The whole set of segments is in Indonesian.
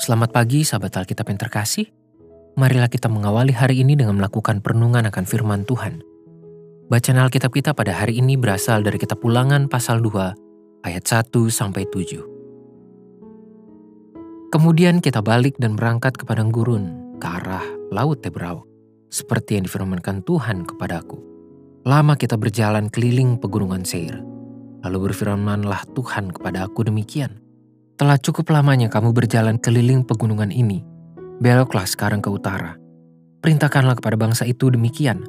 Selamat pagi sahabat Alkitab yang terkasih. Marilah kita mengawali hari ini dengan melakukan perenungan akan firman Tuhan. Bacaan Alkitab kita pada hari ini berasal dari kitab Ulangan pasal 2 ayat 1 sampai 7. Kemudian kita balik dan berangkat ke padang gurun ke arah laut Tebrau, seperti yang difirmankan Tuhan kepadaku. Lama kita berjalan keliling pegunungan Seir. Lalu berfirmanlah Tuhan kepada aku demikian. Telah cukup lamanya kamu berjalan keliling pegunungan ini. Beloklah sekarang ke utara. Perintahkanlah kepada bangsa itu demikian.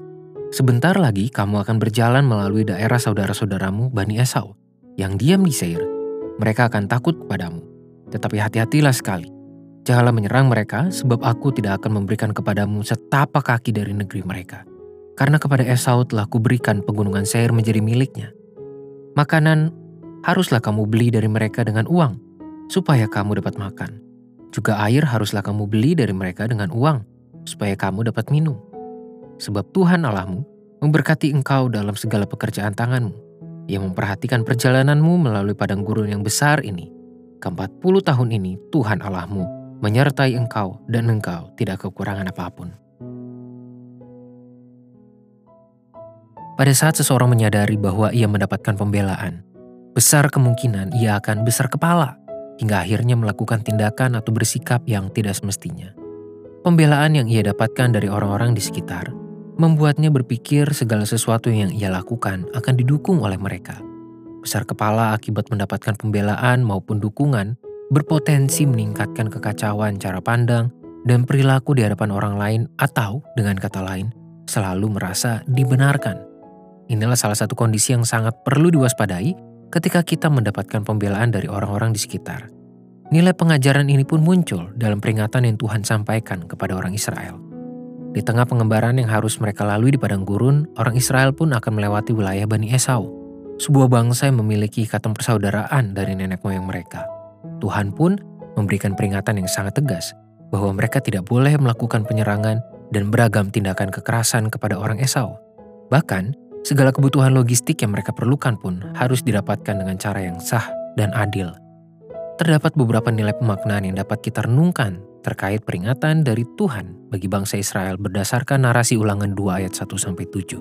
Sebentar lagi kamu akan berjalan melalui daerah saudara-saudaramu Bani Esau yang diam di Seir. Mereka akan takut kepadamu. Tetapi hati-hatilah sekali. Janganlah menyerang mereka sebab aku tidak akan memberikan kepadamu setapak kaki dari negeri mereka. Karena kepada Esau telah kuberikan pegunungan Seir menjadi miliknya. Makanan haruslah kamu beli dari mereka dengan uang supaya kamu dapat makan. Juga air haruslah kamu beli dari mereka dengan uang, supaya kamu dapat minum. Sebab Tuhan Allahmu memberkati engkau dalam segala pekerjaan tanganmu. Ia memperhatikan perjalananmu melalui padang gurun yang besar ini. Keempat puluh tahun ini Tuhan Allahmu menyertai engkau dan engkau tidak kekurangan apa pun. Pada saat seseorang menyadari bahwa ia mendapatkan pembelaan, besar kemungkinan ia akan besar kepala hingga akhirnya melakukan tindakan atau bersikap yang tidak semestinya. Pembelaan yang ia dapatkan dari orang-orang di sekitar membuatnya berpikir segala sesuatu yang ia lakukan akan didukung oleh mereka. Besar kepala akibat mendapatkan pembelaan maupun dukungan berpotensi meningkatkan kekacauan cara pandang dan perilaku di hadapan orang lain atau dengan kata lain selalu merasa dibenarkan. Inilah salah satu kondisi yang sangat perlu diwaspadai ketika kita mendapatkan pembelaan dari orang-orang di sekitar. Nilai pengajaran ini pun muncul dalam peringatan yang Tuhan sampaikan kepada orang Israel. Di tengah pengembaraan yang harus mereka lalui di padang gurun, orang Israel pun akan melewati wilayah Bani Esau, sebuah bangsa yang memiliki ikatan persaudaraan dari nenek moyang mereka. Tuhan pun memberikan peringatan yang sangat tegas bahwa mereka tidak boleh melakukan penyerangan dan beragam tindakan kekerasan kepada orang Esau. Bahkan, Segala kebutuhan logistik yang mereka perlukan pun harus didapatkan dengan cara yang sah dan adil. Terdapat beberapa nilai pemaknaan yang dapat kita renungkan terkait peringatan dari Tuhan bagi bangsa Israel berdasarkan narasi ulangan 2 ayat 1-7.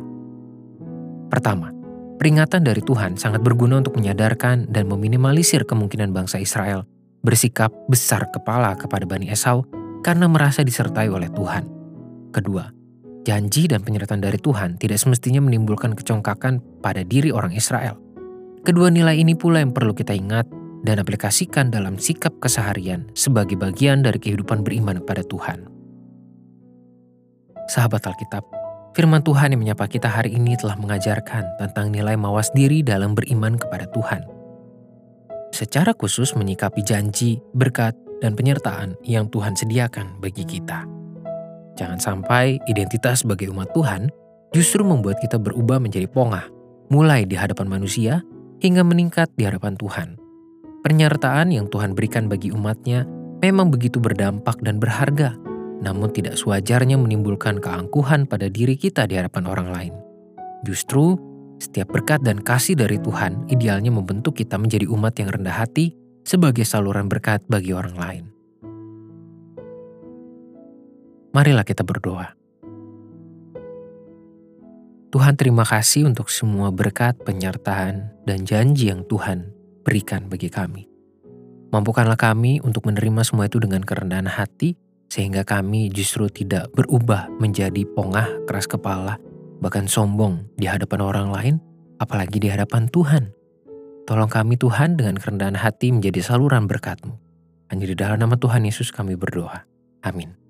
Pertama, peringatan dari Tuhan sangat berguna untuk menyadarkan dan meminimalisir kemungkinan bangsa Israel bersikap besar kepala kepada Bani Esau karena merasa disertai oleh Tuhan. Kedua, janji dan penyertaan dari Tuhan tidak semestinya menimbulkan kecongkakan pada diri orang Israel. Kedua nilai ini pula yang perlu kita ingat dan aplikasikan dalam sikap keseharian sebagai bagian dari kehidupan beriman kepada Tuhan. Sahabat Alkitab, firman Tuhan yang menyapa kita hari ini telah mengajarkan tentang nilai mawas diri dalam beriman kepada Tuhan. Secara khusus menyikapi janji, berkat, dan penyertaan yang Tuhan sediakan bagi kita. Jangan sampai identitas sebagai umat Tuhan justru membuat kita berubah menjadi pongah, mulai di hadapan manusia hingga meningkat di hadapan Tuhan. Penyertaan yang Tuhan berikan bagi umatnya memang begitu berdampak dan berharga, namun tidak sewajarnya menimbulkan keangkuhan pada diri kita di hadapan orang lain. Justru, setiap berkat dan kasih dari Tuhan idealnya membentuk kita menjadi umat yang rendah hati sebagai saluran berkat bagi orang lain. Marilah kita berdoa. Tuhan terima kasih untuk semua berkat, penyertaan, dan janji yang Tuhan berikan bagi kami. Mampukanlah kami untuk menerima semua itu dengan kerendahan hati, sehingga kami justru tidak berubah menjadi pongah, keras kepala, bahkan sombong di hadapan orang lain, apalagi di hadapan Tuhan. Tolong kami Tuhan dengan kerendahan hati menjadi saluran berkat-Mu. Hanya di dalam nama Tuhan Yesus kami berdoa. Amin.